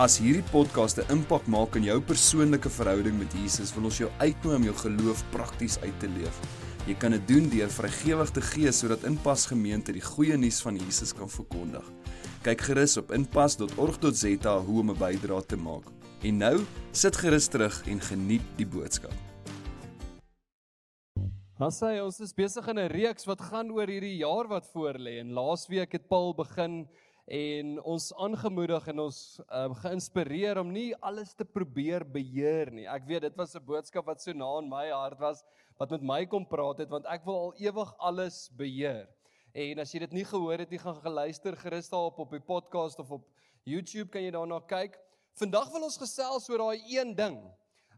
As hierdie podcast 'n impak maak in jou persoonlike verhouding met Jesus, wil ons jou uitnooi om jou geloof prakties uit te leef. Jy kan dit doen deur vrygewig te gee sodat Inpas Gemeente die goeie nuus van Jesus kan verkondig. Kyk gerus op inpas.org.za hoe om 'n bydrae te maak. En nou, sit gerus terug en geniet die boodskap. Ons sê ons is besig in 'n reeks wat gaan oor hierdie jaar wat voorlê en laasweek het Paul begin en ons aangemoedig en ons um, geïnspireer om nie alles te probeer beheer nie. Ek weet dit was 'n boodskap wat so na in my hart was wat met my kom praat het want ek wil al ewig alles beheer. En as jy dit nie gehoor het nie, gaan geluister gerus daarop op die podcast of op YouTube kan jy daarna kyk. Vandag wil ons gesels oor daai een ding.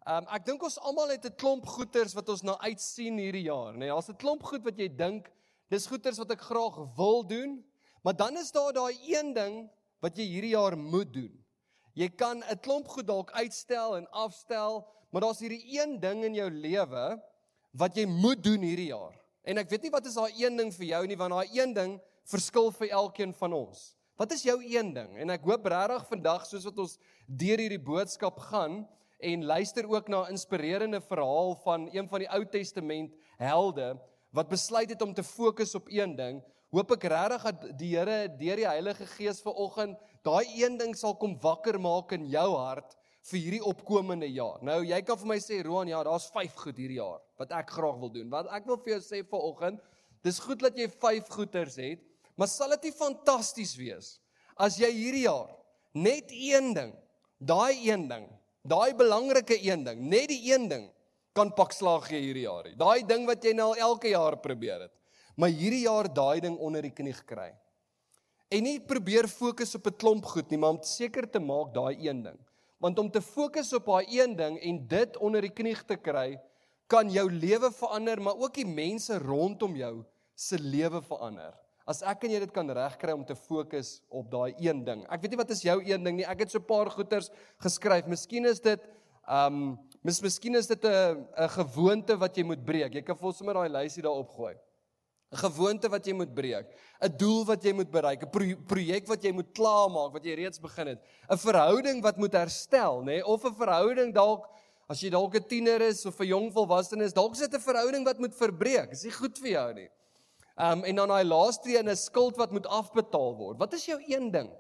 Um ek dink ons almal het 'n klomp goeters wat ons na uitsien hierdie jaar, nê. Nee, daar's 'n klomp goed wat jy dink dis goeters wat ek graag wil doen, Maar dan is daar daai een ding wat jy hierdie jaar moet doen. Jy kan 'n klomp goed dalk uitstel en afstel, maar daar's hierdie een ding in jou lewe wat jy moet doen hierdie jaar. En ek weet nie wat is daai een ding vir jou nie, want daai een ding verskil vir elkeen van ons. Wat is jou een ding? En ek hoop regtig vandag soos wat ons deur hierdie boodskap gaan en luister ook na 'n inspirerende verhaal van een van die Ou Testament helde wat besluit het om te fokus op een ding, hoop ek regtig dat die Here deur die Heilige Gees vanoggend daai een ding sal kom wakker maak in jou hart vir hierdie opkomende jaar. Nou jy kan vir my sê Roan, ja, daar's 5 goed hierdie jaar wat ek graag wil doen. Wat ek wil vir jou sê vanoggend, dis goed dat jy 5 goeters het, maar sal dit nie fantasties wees as jy hierdie jaar net een ding, daai een ding, daai belangrike een ding, net die een ding kan pak slag gee hierdie jaar. Daai ding wat jy nou al elke jaar probeer het maar hierdie jaar daai ding onder die knie gekry. En nie probeer fokus op 'n klomp goed nie, maar om seker te maak daai een ding. Want om te fokus op daai een ding en dit onder die knie te kry, kan jou lewe verander, maar ook die mense rondom jou se lewe verander. As ek en jy dit kan regkry om te fokus op daai een ding. Ek weet nie wat is jou een ding nie. Ek het so 'n paar goeters geskryf. Miskien is dit um mis miskien is dit 'n 'n gewoonte wat jy moet breek. Jy kan ons sommer daai lysie daar opgooi. 'n gewoonte wat jy moet breek, 'n doel wat jy moet bereik, 'n pro projek wat jy moet klaarmaak wat jy reeds begin het, 'n verhouding wat moet herstel, nê, nee? of 'n verhouding dalk as jy dalk 'n tiener is of 'n jong volwassene is, dalk is dit 'n verhouding wat moet verbreek. Dit is nie goed vir jou nie. Um en dan daai laaste een is skuld wat moet afbetaal word. Wat is jou een ding?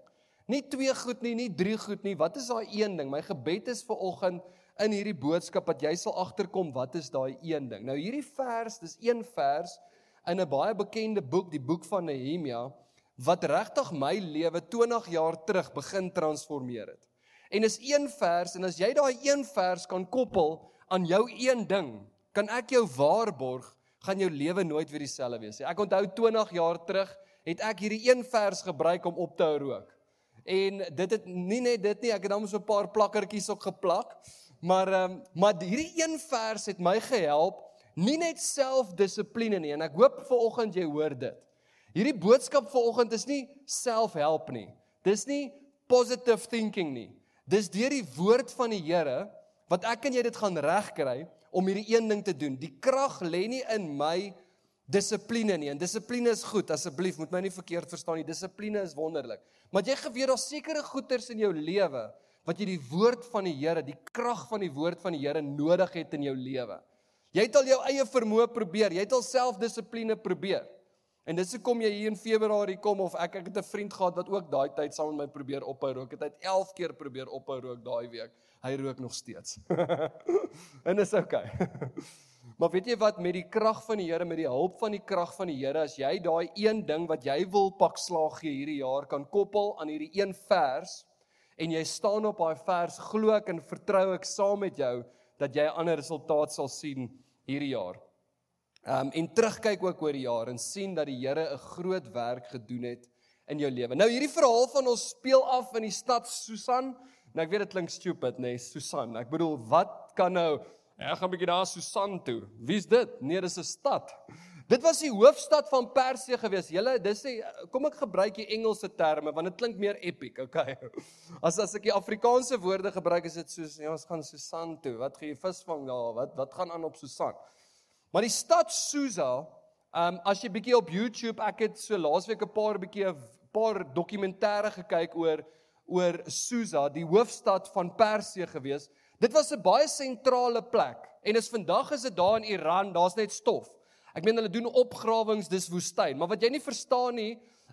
Nie twee goed nie, nie drie goed nie. Wat is daai een ding? My gebed is vir oggend in hierdie boodskap dat jy sal agterkom wat is daai een ding. Nou hierdie vers, dis een vers in 'n baie bekende boek, die boek van Nehemia, wat regtig my lewe 20 jaar terug begin transformeer het. En is een vers en as jy daai een vers kan koppel aan jou een ding, kan ek jou waarborg gaan jou lewe nooit weer dieselfde wees nie. Ek onthou 20 jaar terug het ek hierdie een vers gebruik om op te hou rook. En dit het nie net dit nie, ek het dan so 'n paar plakkertjies ook geplak. Maar ehm um, maar hierdie een vers het my gehelp nie net selfdissipline nie en ek hoop ver oggend jy hoor dit. Hierdie boodskap ver oggend is nie selfhelp nie. Dis nie positive thinking nie. Dis deur die woord van die Here wat ek en jy dit gaan regkry om hierdie een ding te doen. Die krag lê nie in my dissipline nie. En dissipline is goed, asseblief, moet my nie verkeerd verstaan nie. Dissipline is wonderlik. Maar jy geweet daar sekere goeters in jou lewe wat jy die woord van die Here, die krag van die woord van die Here nodig het in jou lewe. Jy het al jou eie vermoë probeer. Jy het al selfdissipline probeer. En dis hoekom jy hier in Februarie kom of ek ek het 'n vriend gehad wat ook daai tyd saam met my probeer ophou rook. Het hy het 11 keer probeer ophou rook daai week. Hy rook nog steeds. en dis oukei. Okay. maar weet jy wat met die krag van die Here, met die hulp van die krag van die Here, as jy daai een ding wat jy wil pak slaag gee hierdie jaar kan koppel aan hierdie een vers en jy staan op daai vers, glo ek en vertrou ek saam met jou dat jy 'n ander resultaat sal sien hierdie jaar. Ehm um, en terugkyk ook oor die jaar en sien dat die Here 'n groot werk gedoen het in jou lewe. Nou hierdie verhaal van ons speel af in die stad Susan. Nou ek weet dit klink stupid, nê, nee, Susan. Ek bedoel, wat kan nou Ek gaan 'n bietjie daar Susan toe. Wie's dit? Nee, dis 'n stad. Dit was die hoofstad van Persië gewees. Julle, dis sê kom ek gebruik die Engelse terme want dit klink meer epic, okay. As as ek die Afrikaanse woorde gebruik is dit soos ja, ons gaan Susan toe. Wat gaan jy visvang daar? Wat wat gaan aan op Susan? Maar die stad Susa, ehm um, as jy bietjie op YouTube, ek het so laasweek 'n paar bietjie 'n paar dokumentêre gekyk oor oor Susa, die hoofstad van Persië gewees. Dit was 'n baie sentrale plek. En as vandag is dit daar in Iran, daar's net stof. Ek meen hulle doen opgrawings, dis woestyn, maar wat jy nie verstaan nie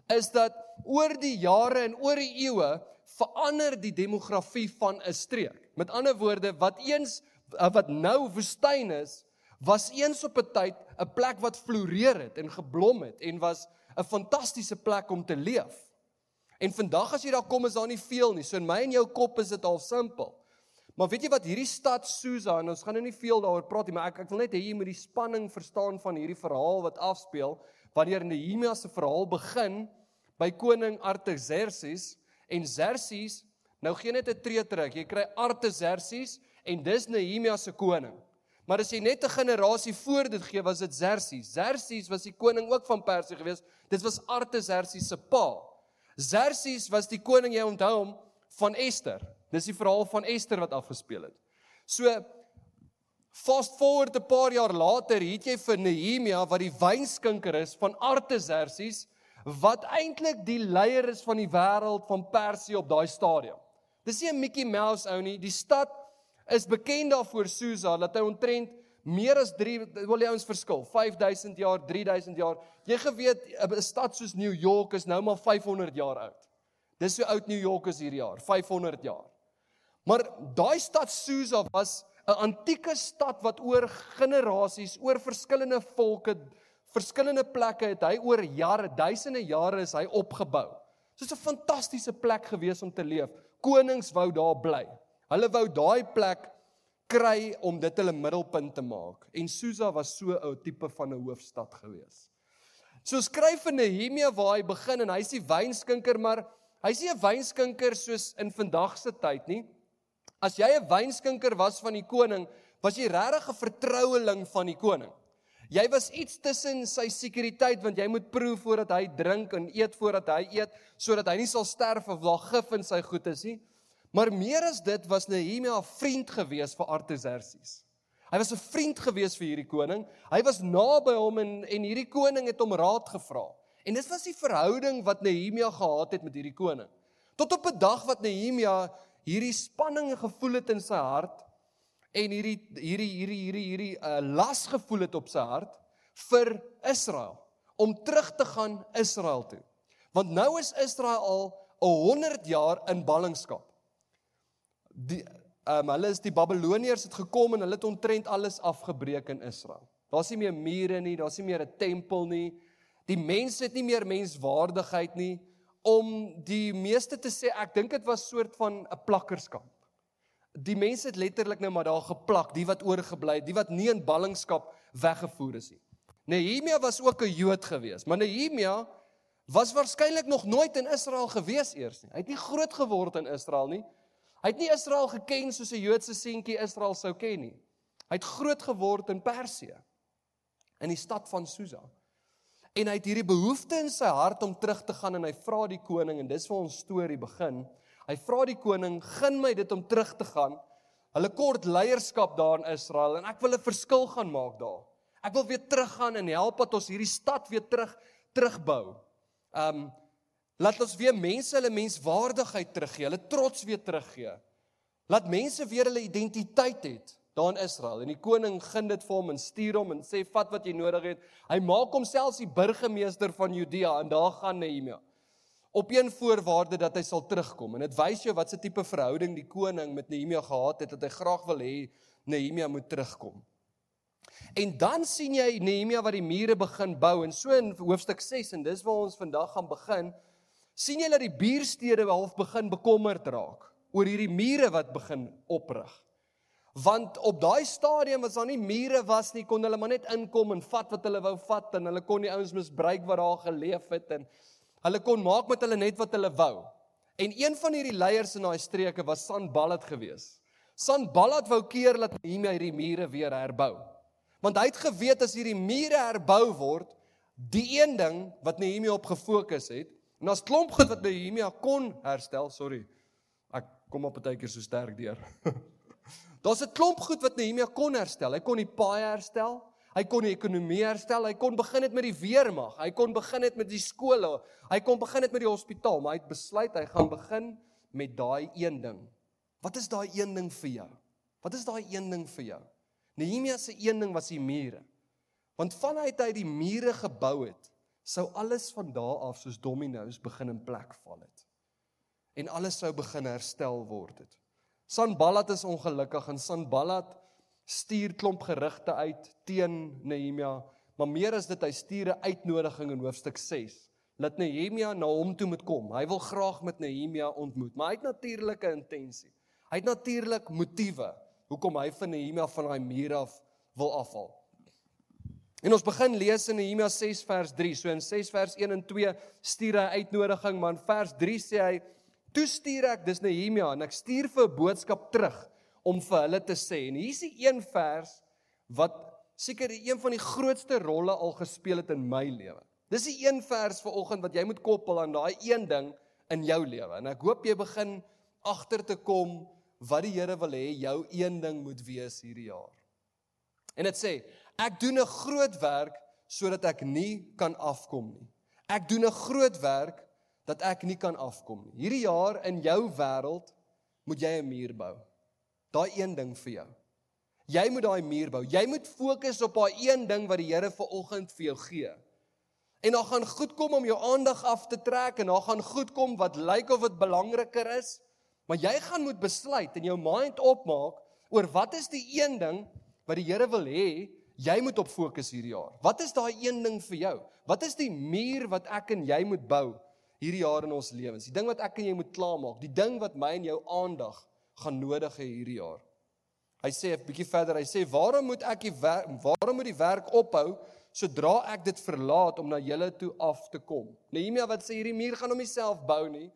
is dat oor die jare en oor die eeue verander die demografie van 'n streek. Met ander woorde, wat eens eh, wat nou woestyn is, was eens op 'n tyd 'n plek wat floreer het en geblom het en was 'n fantastiese plek om te leef. En vandag as jy daar kom is daar nie veel nie. So in my en jou kop is dit al simpel. Maar weet jy wat hierdie stad Susa en ons gaan nou nie veel daaroor praat nie, maar ek ek wil net hê jy moet die spanning verstaan van hierdie verhaal wat afspeel wanneer Nehemia se verhaal begin by koning Artaxerxes en Xerxes nou gee net 'n tree terug. Jy kry Artaxerxes en dis Nehemia se koning. Maar as jy net 'n generasie voor dit gee, was dit Xerxes. Xerxes was die koning ook van Persië gewees. Dit was Artaxerxes se pa. Xerxes was die koning jy onthou hom van Ester. Dis die verhaal van Ester wat afgespeel het. So fast forward 'n paar jaar later, het jy vir Nehemia wat die wynskinker is van Artaxerxes wat eintlik die leier is van die wêreld van Persië op daai stadium. Dis nie 'n Mickey Mouse ou nie. Die stad is bekend daarvoor Susa dat hy ontrent meer as 3 wil jy ons verskil 5000 jaar 3000 jaar jy geweet 'n stad soos New York is nou maar 500 jaar oud dis so oud New York is hierdie jaar 500 jaar Maar daai stad Susa was 'n antieke stad wat oor generasies, oor verskillende volke, verskillende plekke het hy oor jare, duisende jare is hy opgebou. Is 'n fantastiese plek gewees om te leef. Konings wou daar bly. Hulle wou daai plek kry om dit hulle middelpunt te maak. En Susa was so 'n tipe van 'n hoofstad gewees. So skryf in Nehemia waar hy begin en hy's die wynskinker, maar hy's nie 'n wynskinker soos in vandag se tyd nie. As jy 'n wynskinker was van die koning, was jy regtig 'n vertroueling van die koning. Jy was iets tussen sy sekuriteit want jy moet proe voordat hy drink en eet voordat hy eet sodat hy nie sal sterf of daar gif in sy goed is nie. Maar meer as dit was Nehemia 'n vriend gewees vir Artaxerxes. Hy was 'n vriend gewees vir hierdie koning. Hy was naby hom en en hierdie koning het hom raad gevra. En dit was die verhouding wat Nehemia gehad het met hierdie koning. Tot op 'n dag wat Nehemia hierdie spanning gevoel het in sy hart en hierdie hierdie hierdie hierdie hierdie uh, las gevoel het op sy hart vir Israel om terug te gaan Israel toe. Want nou is Israel al 100 jaar in ballingskap. Die ehm um, hulle is die Babiloniërs het gekom en hulle het ontrent alles afgebreek in Israel. Daar's nie meer mure nie, daar's nie meer 'n tempel nie. Die mense het nie meer menswaardigheid nie om die meeste te sê ek dink dit was soort van 'n plakkerskamp. Die mense het letterlik nou maar daar geplak, die wat oorgebly het, die wat nie in ballingskap weggevoer is nie. Nehemia was ook 'n Jood gewees, maar Nehemia was waarskynlik nog nooit in Israel gewees eers nie. Hy het nie groot geword in Israel nie. Hy het nie Israel geken soos 'n Joodse seentjie Israel sou ken nie. Hy het groot geword in Persië in die stad van Susa. En hy het hierdie behoefte in sy hart om terug te gaan en hy vra die koning en dis waar ons storie begin. Hy vra die koning, "Gun my dit om terug te gaan." Hulle kort leierskap daar in Israel en ek wil 'n verskil gaan maak daar. Ek wil weer teruggaan en help dat ons hierdie stad weer terug terugbou. Um laat ons weer mense hulle menswaardigheid teruggee, hulle trots weer teruggee. Laat mense weer hulle identiteit het daar in Israel en die koning gun dit vir hom en stuur hom en sê vat wat jy nodig het. Hy maak homself die burgemeester van Judea en daar gaan Nehemia. Op een voorwaarde dat hy sal terugkom en dit wys jou wat se tipe verhouding die koning met Nehemia gehad het dat hy graag wil hê Nehemia moet terugkom. En dan sien jy Nehemia wat die mure begin bou en so in hoofstuk 6 en dis waar ons vandag gaan begin sien jy dat die buurstede half begin bekommerd raak oor hierdie mure wat begin oprig. Want op daai stadium was daar nie mure was nie, kon hulle maar net inkom en vat wat hulle wou vat en hulle kon die ouens misbruik wat daar geleef het en hulle kon maak met hulle net wat hulle wou. En een van hierdie leiers in daai streke was Sanballat gewees. Sanballat wou keer dat Nehemia hierdie mure weer herbou. Want hy het geweet as hierdie mure herbou word, die een ding wat Nehemia op gefokus het, en as klomp goed wat Nehemia kon herstel, sorry. Ek kom op 'n tydjie so sterk deur. Daar's 'n klomp goed wat Nehemia kon herstel. Hy kon die paai herstel, hy kon die ekonomie herstel, hy kon begin het met die weermag, hy kon begin het met die skole, hy kon begin het met die hospitaal, maar hy het besluit hy gaan begin met daai een ding. Wat is daai een ding vir jou? Wat is daai een ding vir jou? Nehemia se een ding was die mure. Want vanuit hy die mure gebou het, sou alles van daar af soos dominos begin in plek val het. En alles sou begin herstel word het. Sanballat is ongelukkig en Sanballat stuur klomp gerugte uit teen Nehemia, maar meer as dit hy stuur 'n uitnodiging in hoofstuk 6 dat Nehemia na hom toe moet kom. Hy wil graag met Nehemia ontmoet, maar hy het natuurlike intensie. Hy het natuurlik motiewe hoekom hy van Nehemia van daai muur af wil afhaal. En ons begin lees in Nehemia 6 vers 3. So in 6 vers 1 en 2 stuur hy uitnodiging, maar in vers 3 sê hy: "Toe stuur ek dis Nehemia en ek stuur vir 'n boodskap terug om vir hulle te sê." En hier's die een vers wat seker een van die grootste rolle al gespeel het in my lewe. Dis die een vers vir oggend wat jy moet koppel aan daai een ding in jou lewe. En ek hoop jy begin agter te kom wat die Here wil hê jou een ding moet wees hierdie jaar. En dit sê, ek doen 'n groot werk sodat ek nie kan afkom nie. Ek doen 'n groot werk dat ek nie kan afkom nie. Hierdie jaar in jou wêreld moet jy 'n muur bou. Daai een ding vir jou. Jy moet daai muur bou. Jy moet fokus op daai een ding wat die Here vir oggend vir jou gee. En dan gaan goed kom om jou aandag af te trek en dan gaan goed kom wat lyk of dit belangriker is. Maar jy gaan moet besluit en jou mind opmaak oor wat is die een ding wat die Here wil hê jy moet op fokus hierdie jaar. Wat is daai een ding vir jou? Wat is die muur wat ek en jy moet bou hierdie jaar in ons lewens? Die ding wat ek en jy moet klaarmaak, die ding wat my en jou aandag gaan nodig hê hierdie jaar. Hy sê 'n bietjie verder, hy sê waarom moet ek die werk waarom moet die werk ophou sodra ek dit verlaat om na julle toe af te kom? Nehemia wat sê hierdie muur gaan hom self bou nie.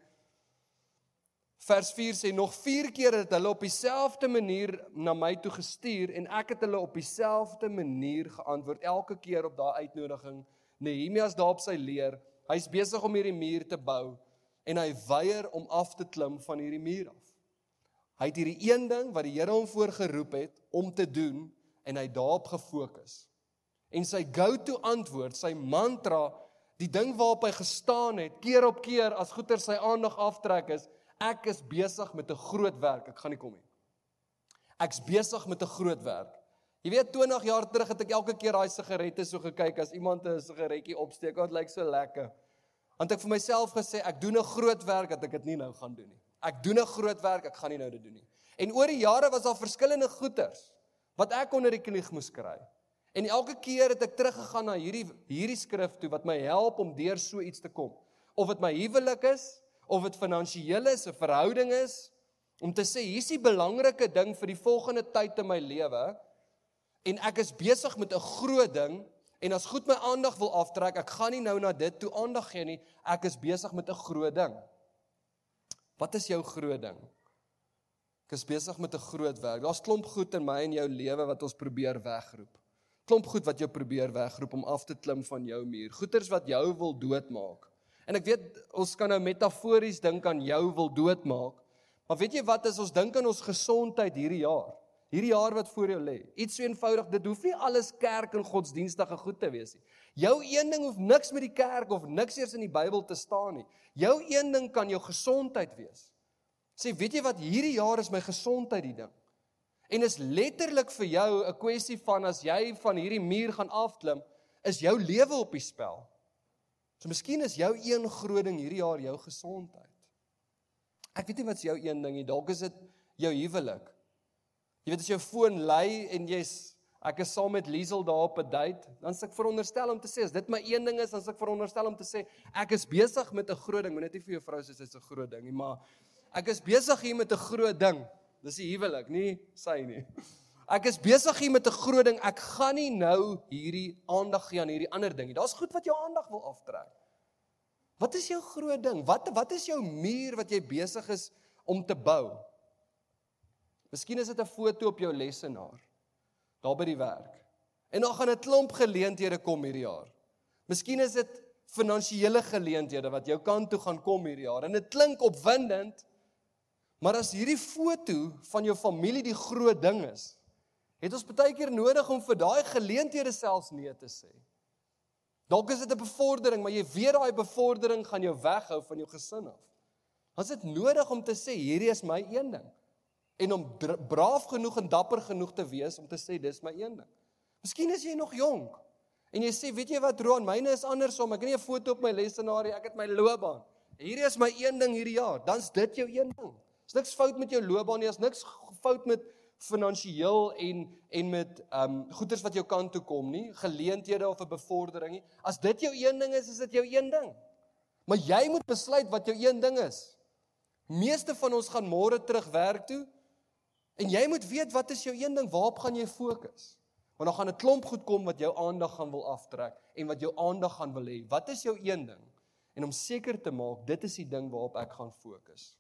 Vers 4 sê nog 4 keer het hulle op dieselfde manier na my toe gestuur en ek het hulle op dieselfde manier geantwoord elke keer op daai uitnodiging. Nehemias daar op sy leer, hy's besig om hierdie muur te bou en hy weier om af te klim van hierdie muur af. Hy het hierdie een ding wat die Here hom voorgeroep het om te doen en hy daarop gefokus. En sy go-to antwoord, sy mantra, die ding waarop hy gestaan het keer op keer as goeie sy aandag aftrek is ek is besig met 'n groot werk. Ek gaan nie kom nie. Ek's besig met 'n groot werk. Jy weet 20 jaar terug het ek elke keer daai sigarette so gekyk as iemand 'n sigaretjie opsteek, dit lyk so lekker. Want ek vir myself gesê ek doen 'n groot werk dat ek dit nie nou gaan doen nie. Ek doen 'n groot werk, ek gaan nie nou dit doen nie. En oor die jare was daar verskillende goeters wat ek onder die knie moes kry. En elke keer het ek teruggegaan na hierdie hierdie skrif toe wat my help om deur so iets te kom. Of dit my huwelik is, of dit finansiëel is, 'n verhouding is, om te sê hier's die belangrike ding vir die volgende tyd in my lewe en ek is besig met 'n groot ding en as goed my aandag wil aftrek, ek gaan nie nou na dit toe aandag gee nie, ek is besig met 'n groot ding. Wat is jou groot ding? Ek is besig met 'n groot werk. Daar's klomp goed in my en jou lewe wat ons probeer wegroep. Klomp goed wat jy probeer wegroep om af te klim van jou muur. Goeters wat jou wil doodmaak. En ek weet ons kan nou metafories dink aan jou wil doodmaak. Maar weet jy wat as ons dink aan ons gesondheid hierdie jaar? Hierdie jaar wat voor jou lê. Iets so eenvoudig, dit hoef nie alles kerk en godsdienstige goed te wees nie. Jou een ding hoef niks met die kerk of niks eers in die Bybel te staan nie. Jou een ding kan jou gesondheid wees. Sê, weet jy wat hierdie jaar is my gesondheid die ding. En is letterlik vir jou 'n kwessie van as jy van hierdie muur gaan afklim, is jou lewe op die spel. So miskien is jou een groot ding hierdie jaar jou gesondheid. Ek weet nie wat is jou een ding nie. Dalk is dit jou huwelik. Jy weet as jou foon lui en jy's ek is saam met Liesel daar op 'n date, dan s'ek veronderstel om te sê as dit my een ding is, dan s'ek veronderstel om te sê ek is besig met 'n groot ding, net nie vir jou vrou sê dit's 'n groot ding nie, maar ek is besig hier met 'n groot ding. Dis die huwelik, nie sy nie. Ek is besig hier met 'n groot ding. Ek gaan nie nou hierdie aandag gee aan hierdie ander ding nie. Daar's goed wat jou aandag wil aftrek. Wat is jou groot ding? Wat wat is jou muur wat jy besig is om te bou? Miskien is dit 'n foto op jou lesenaar daar by die werk. En dan gaan 'n klomp geleenthede kom hierdie jaar. Miskien is dit finansiële geleenthede wat jou kant toe gaan kom hierdie jaar. En dit klink opwindend, maar as hierdie foto van jou familie die groot ding is, het ons baie keer nodig om vir daai geleenthede selfs nee te sê. Dalk is dit 'n bevordering, maar jy weet daai bevordering gaan jou weghou van jou gesin af. Is dit nodig om te sê hierdie is my een ding en om braaf genoeg en dapper genoeg te wees om te sê dis my een ding. Miskien is jy nog jonk en jy sê weet jy wat Roan, myne is andersom. Ek het nie 'n foto op my lesenaar nie, ek het my loopbaan. Hierdie is my een ding hierdie jaar. Dan's dit jou een ding. Is niks fout met jou loopbaan nie, is niks fout met finansiëel en en met ehm um, goederes wat jou kant toe kom nie, geleenthede of 'n bevordering nie. As dit jou een ding is, is dit jou een ding. Maar jy moet besluit wat jou een ding is. Meeste van ons gaan môre terug werk toe en jy moet weet wat is jou een ding, waarop gaan jy fokus? Want dan gaan 'n klomp goed kom wat jou aandag gaan wil aftrek en wat jou aandag gaan wil hê. Wat is jou een ding? En om seker te maak dit is die ding waarop ek gaan fokus.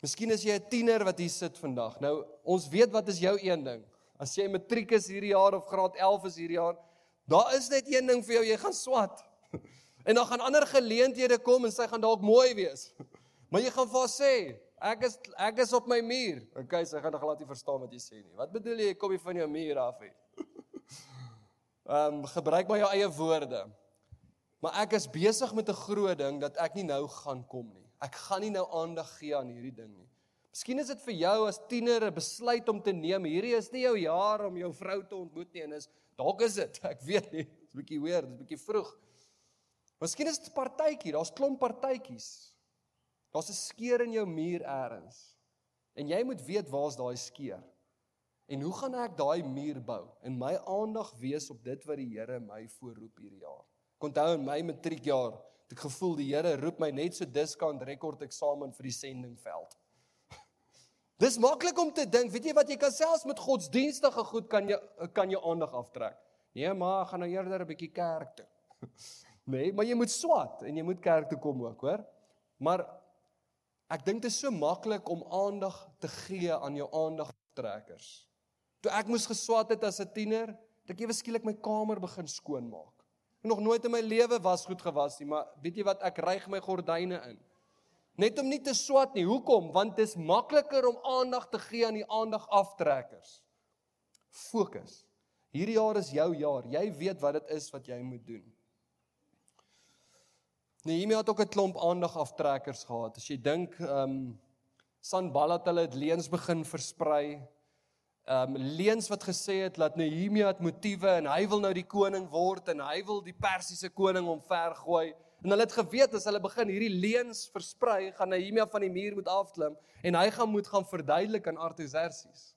Miskien is jy 'n tiener wat hier sit vandag. Nou, ons weet wat is jou een ding. As jy matriek is hierdie jaar of graad 11 is hierdie jaar, daar is net een ding vir jou, jy gaan swat. En dan gaan ander geleenthede kom en sy gaan dalk mooi wees. Maar jy gaan vir haar sê, ek is ek is op my muur. Okay, sy gaan glad nie verstaan wat jy sê nie. Wat bedoel jy, kom jy van jou muur af hè? Ehm um, gebruik maar jou eie woorde. Maar ek is besig met 'n groot ding dat ek nie nou gaan kom nie. Ek gaan nie nou aandag gee aan hierdie ding nie. Miskien is dit vir jou as tiener 'n besluit om te neem. Hierdie is nie jou jaar om jou vrou te ontmoet nie en is dalk is dit. Ek weet nie. Dit's 'n bietjie weird, dit's 'n bietjie vroeg. Miskien is dit partytjie. Daar's klomp partytjies. Daar's 'n skeur in jou muur eers. En jy moet weet waar's daai skeur. En hoe gaan ek daai muur bou? En my aandag wees op dit wat die Here my voorroep hierdie jaar. Ek onthou in my matriekjaar het ek gevoel die Here roep my net so diskant rekord eksamen vir die sendingveld. Dis maklik om te dink, weet jy wat jy kan selfs met godsdienstige goed kan jy kan jou aandag aftrek. Nee, maar ek gaan nou eerder 'n bietjie kerk toe. Nee, maar jy moet swat en jy moet kerk toe kom ook, hoor? Maar ek dink dit is so maklik om aandag te gee aan jou aandagtrekkers. Toe ek moes geswat het as 'n tiener, het ek ewe skielik my kamer begin skoonmaak nog nooit in my lewe was goed gewas nie, maar weet jy wat, ek ryg my gordyne in. Net om nie te swat nie. Hoekom? Want dit is makliker om aandag te gee aan die aandaгаftrekkers. Fokus. Hierdie jaar is jou jaar. Jy weet wat dit is wat jy moet doen. Nehemia het ook 'n klomp aandagaftrekkers gehad. As jy dink, ehm um, Sanballat hulle het leuns begin versprei um leuns wat gesê het dat Nehemia het motiewe en hy wil nou die koning word en hy wil die Persiese koning omvergooi. En hulle het geweet as hulle begin hierdie leuns versprei, gaan Nehemia van die muur moet afklim en hy gaan moet gaan verduidelik aan Artaxerxes.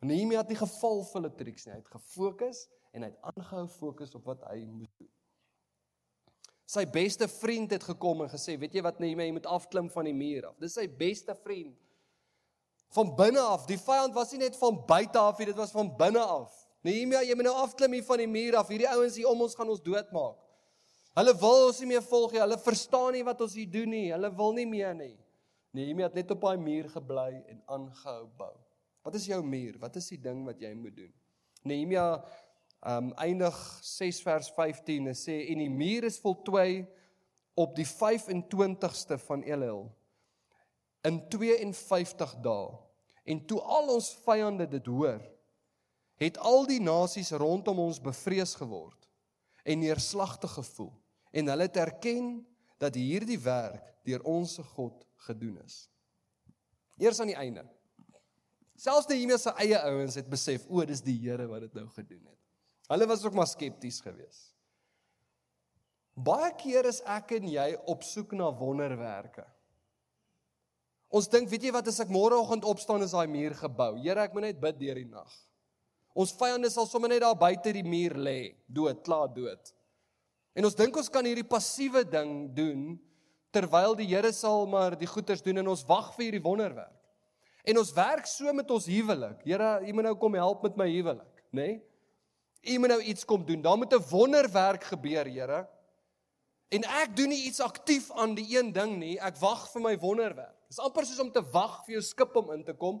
Nehemia het nie geval vir hulle triks nie, hy het gefokus en hy het aangehou fokus op wat hy moet doen. Sy beste vriend het gekom en gesê, "Weet jy wat Nehemia, jy moet afklim van die muur af." Dis sy beste vriend van binne af. Die vyand was nie net van buite af nie, dit was van binne af. Nehemia, jy moet nou afklim hier van die muur af. Hierdie ouens hier om ons gaan ons doodmaak. Hulle wil ons nie meer volg nie. Hulle verstaan nie wat ons hier doen nie. Hulle wil nie meer nie. Nehemia het net op daai muur gebly en aangehou bou. Wat is jou muur? Wat is die ding wat jy moet doen? Nehemia um eindig 6 vers 15 en sê en die muur is voltooi op die 25ste van Elul in 52 dae. En toe al ons vyande dit hoor, het al die nasies rondom ons bevrees geword en neerslagtig gevoel en hulle het erken dat hierdie werk deur ons God gedoen is. Eers aan die einde. Selfs Nehemia se eie ouens het besef, o, dis die Here wat dit nou gedoen het. Hulle was ook maar skepties geweest. Baie keer is ek en jy op soek na wonderwerke. Ons dink, weet jy wat as ek môreoggend opstaan is daai muur gebou. Here, ek moet net bid deur die nag. Ons vyande sal sommer net daar buite die muur lê, dood, klaar dood. En ons dink ons kan hierdie passiewe ding doen terwyl die Here sal maar die goeders doen en ons wag vir hierdie wonderwerk. En ons werk so met ons huwelik. Here, U moet nou kom help met my huwelik, nê? Nee? U moet nou iets kom doen. Daar moet 'n wonderwerk gebeur, Here. En ek doen nie iets aktief aan die een ding nie, ek wag vir my wonderwerk. Dit is amper soos om te wag vir jou skip om in te kom.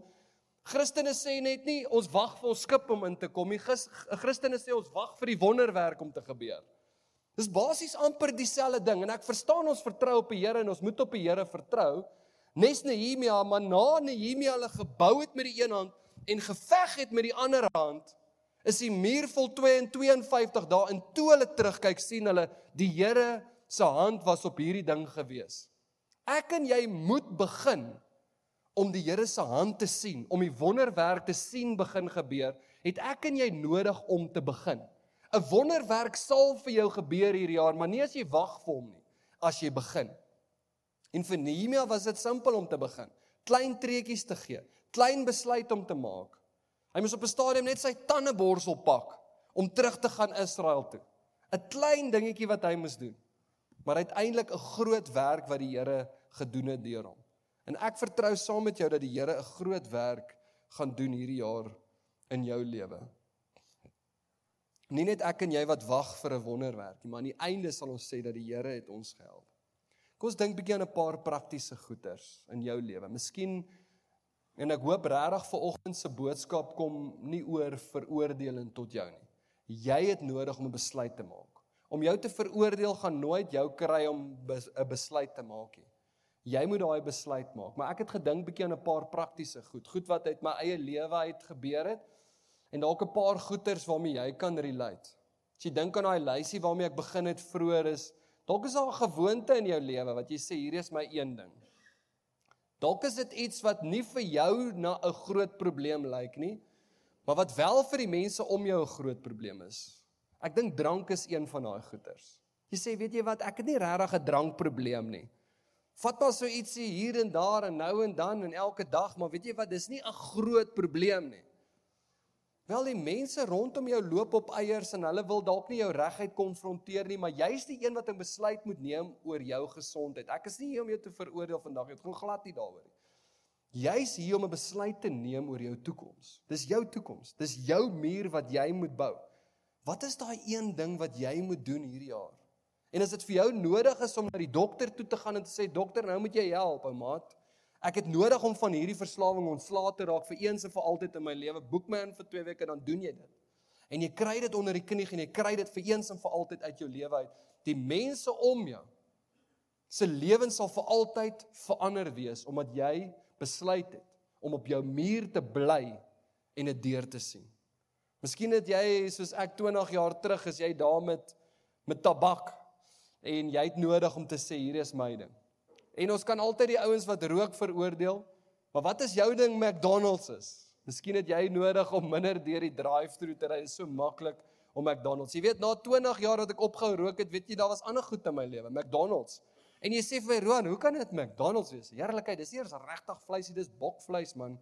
Christene sê net nie ons wag vir ons skip om in te kom nie. Christene sê ons wag vir die wonderwerk om te gebeur. Dis basies amper dieselfde ding en ek verstaan ons vertrou op die Here en ons moet op die Here vertrou. Nes Nehemia, maar na Nehemia hulle gebou het met die een hand en geveg het met die ander hand, is die muur vol 52 dae en toe hulle terugkyk sien hulle die Here se hand was op hierdie ding gewees. Ek en jy moet begin om die Here se hand te sien, om die wonderwerk te sien begin gebeur, het ek en jy nodig om te begin. 'n Wonderwerk sal vir jou gebeur hierdie jaar, maar nie as jy wag vir hom nie, as jy begin. En vir Nehemia was dit simpel om te begin. Klein treetjies te gee, klein besluit om te maak. Hy moes op 'n stadium net sy tandeborsel pak om terug te gaan Israel toe. 'n Klein dingetjie wat hy moes doen. Maar uiteindelik 'n groot werk wat die Here gedoen het deur hom. En ek vertrou saam met jou dat die Here 'n groot werk gaan doen hierdie jaar in jou lewe. Nie net ek en jy wat wag vir 'n wonderwerk nie, maar aan die einde sal ons sê dat die Here het ons gehelp. Kom ons dink bietjie aan 'n paar praktiese goeders in jou lewe. Miskien en ek hoop regtig vir oggend se boodskap kom nie oor veroordeling tot jou nie. Jy het nodig om 'n besluit te maak. Om jou te veroordeel gaan nooit jou kry om 'n besluit te maak nie. Jy moet daai besluit maak. Maar ek het gedink bietjie aan 'n paar praktiese goed, goed wat uit my eie lewe uit gebeur het en dalk 'n paar goeters waarmee jy kan relate. As jy dink aan daai lysie waarmee ek begin het vroeër is, dalk is daar 'n gewoonte in jou lewe wat jy sê hier is my een ding. Dalk is dit iets wat nie vir jou na 'n groot probleem lyk nie, maar wat wel vir die mense om jou 'n groot probleem is. Ek dink drank is een van daai goeters. Jy sê, weet jy wat, ek het nie regtig 'n drankprobleem nie. Vat maar so ietsie hier en daar en nou en dan en elke dag, maar weet jy wat, dis nie 'n groot probleem nie. Wel die mense rondom jou loop op eiers en hulle wil dalk nie jou regheid konfronteer nie, maar jy's die een wat 'n besluit moet neem oor jou gesondheid. Ek is nie hier om jou te veroordeel vandag nie. Dit gaan glad nie daaroor nie. Jy's hier om 'n besluit te neem oor jou toekoms. Dis jou toekoms. Dis jou muur wat jy moet bou. Wat is daai een ding wat jy moet doen hierdie jaar? En as dit vir jou nodig is om na die dokter toe te gaan en te sê dokter, nou moet jy help, ou maat. Ek het nodig om van hierdie verslawing ontslae te raak vir eens en vir altyd in my lewe. Boek my in vir 2 weke dan doen jy dit. En jy kry dit onder die knie en jy kry dit vir eens en vir altyd uit jou lewe uit. Die mense om jou se lewens sal vir altyd verander wees omdat jy besluit het om op jou muur te bly en dit deur te sien. Miskien het jy soos ek 20 jaar terug is jy daar met met tabak en jy het nodig om te sê hier is my ding. En ons kan altyd die ouens wat rook veroordeel. Maar wat is jou ding McDonald's is? Miskien het jy nodig om minder deur die drive-through te ry. Dit is so maklik om McDonald's. Jy weet na 20 jaar dat ek opgehou rook het, weet jy daar was ander goed in my lewe, McDonald's. En jy sê vir my Roan, hoe kan dit McDonald's wees? Heerlikheid, dis eers regtig vleisie, dis bokvleis man.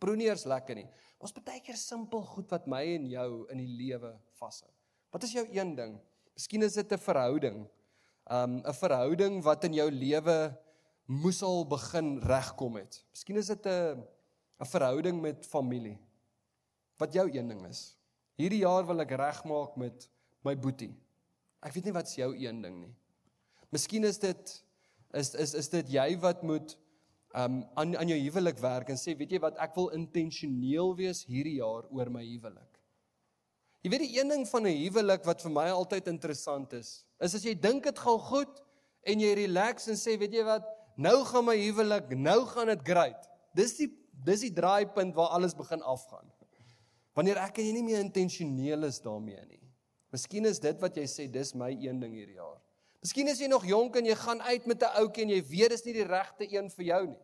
Proeneers lekker nie. Ons baie keer simpel goed wat my en jou in die lewe vashou. Wat is jou een ding? Miskien is dit 'n verhouding. Um 'n verhouding wat in jou lewe moes al begin regkom het. Miskien is dit 'n 'n verhouding met familie. Wat jou een ding is. Hierdie jaar wil ek regmaak met my boetie. Ek weet nie wat se jou een ding nie. Miskien is dit is is is dit jy wat moet um aan aan jou huwelik werk en sê weet jy wat ek wil intentioneel wees hierdie jaar oor my huwelik. Jy weet die een ding van 'n huwelik wat vir my altyd interessant is, is as jy dink dit gaan goed en jy relax en sê, weet jy wat, nou gaan my huwelik, nou gaan dit great. Dis die dis die draaipunt waar alles begin afgaan. Wanneer ek en jy nie meer intentioneel is daarmee nie. Miskien is dit wat jy sê, dis my een ding hierdie jaar. Miskien is jy nog jonk en jy gaan uit met 'n ouetjie en jy weet dis nie die regte een vir jou nie.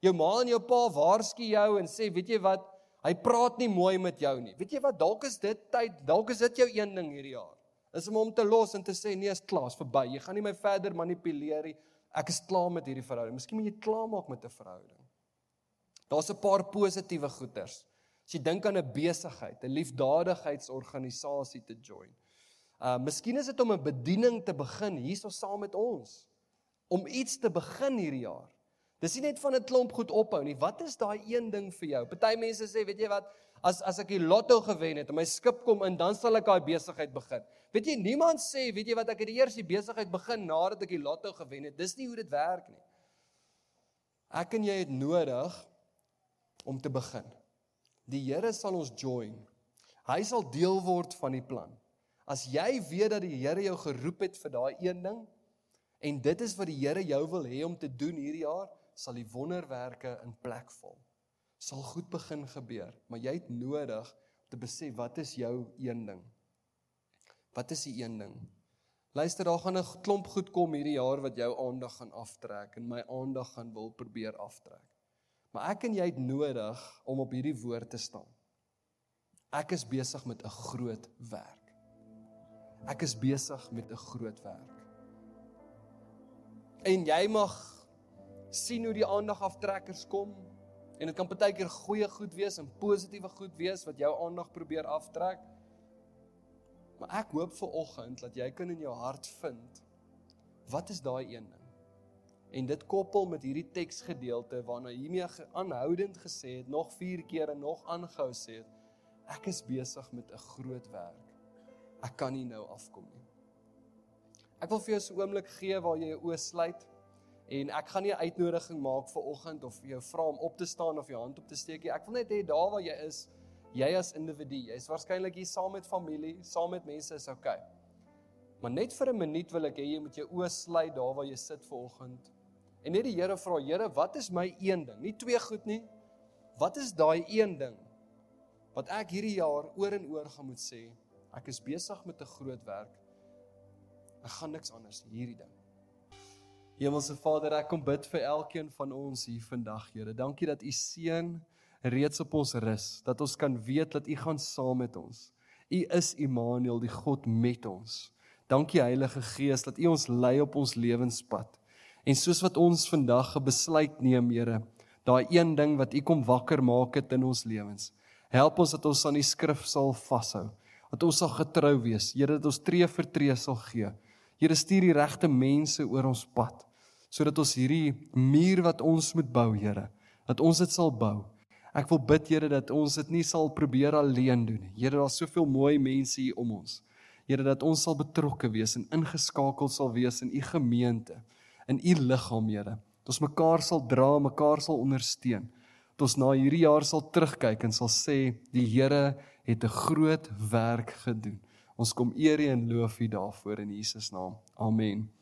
Jou ma en jou pa waarsku jou en sê, weet jy wat, Hy praat nie mooi met jou nie. Weet jy wat? Dalk is dit tyd, dalk is dit jou een ding hierdie jaar. Is om hom te los en te sê nee, is klaar, is verby. Jy gaan nie my verder manipuleer nie. Ek is klaar met hierdie verhouding. Miskien moet jy klaar maak met 'n verhouding. Daar's 'n paar positiewe goeters. As jy dink aan 'n besigheid, 'n liefdadigheidsorganisasie te join. Uh miskien is dit om 'n bediening te begin hierso saam met ons. Om iets te begin hierdie jaar. Dis nie net van 'n klomp goed ophou nie. Wat is daai een ding vir jou? Party mense sê, weet jy wat, as as ek die lotto gewen het en my skip kom in, dan sal ek daai besigheid begin. Weet jy, niemand sê, weet jy wat, ek het die eerste besigheid begin nadat ek die lotto gewen het. Dis nie hoe dit werk nie. Ek en jy het nodig om te begin. Die Here sal ons join. Hy sal deel word van die plan. As jy weet dat die Here jou geroep het vir daai een ding en dit is wat die Here jou wil hê om te doen hierdie jaar, sal die wonderwerke in plek val. Sal goed begin gebeur, maar jy het nodig om te besef wat is jou een ding? Wat is die een ding? Luister, daar gaan 'n klomp goed kom hierdie jaar wat jou aandag gaan aftrek en my aandag gaan wil probeer aftrek. Maar ek en jy het nodig om op hierdie woord te staan. Ek is besig met 'n groot werk. Ek is besig met 'n groot werk. En jy mag sien hoe die aandag aftrekkers kom en dit kan partykeer goeie goed wees en positiewe goed wees wat jou aandag probeer aftrek. Maar ek hoop vir oggend dat jy kan in jou hart vind wat is daai een ding? En dit koppel met hierdie teksgedeelte waarna hiermee aanhoudend gesê het nog 4 keer en nog aangehou sê het ek is besig met 'n groot werk. Ek kan nie nou afkom nie. Ek wil vir jou so 'n oomblik gee waar jy jou oë sluit en ek gaan nie 'n uitnodiging maak vir oggend of jou vra om op te staan of jou hand op te steek nie. Ek wil net hê daar waar jy is, jy as individu, jy's waarskynlik hier saam met familie, saam met mense is okay. Maar net vir 'n minuut wil ek hê jy moet jou oë sluit daar waar jy sit ver oggend. En net die Here vra, Here, wat is my een ding? Nie twee goed nie. Wat is daai een ding wat ek hierdie jaar oor en oor gaan moet sê? Ek is besig met 'n groot werk. Ek gaan niks anders hierdie ding. Hemelse Vader, ek kom bid vir elkeen van ons hier vandag, Here. Dankie dat U seën reeds op ons rus, dat ons kan weet dat U gaan saam met ons. U is Immanuel, die God met ons. Dankie Heilige Gees dat U ons lei op ons lewenspad. En soos wat ons vandag 'n besluit neem, Here, daai een ding wat U kom wakker maak het in ons lewens. Help ons dat ons aan die skrif sal vashou. Dat ons sal getrou wees. Here, dat ons tree vir tree sal gee. Here, stuur die regte mense oor ons pad sodat ons hierdie muur wat ons moet bou, Here, dat ons dit sal bou. Ek wil bid, Here, dat ons dit nie sal probeer alleen doen nie. Here, daar's soveel mooi mense hier om ons. Here, dat ons sal betrokke wees en ingeskakel sal wees in u gemeente, in u liggaam, Here. Dat ons mekaar sal dra, mekaar sal ondersteun. Dat ons na hierdie jaar sal terugkyk en sal sê die Here het 'n groot werk gedoen. Ons kom eer en loof U daarvoor in Jesus naam. Amen.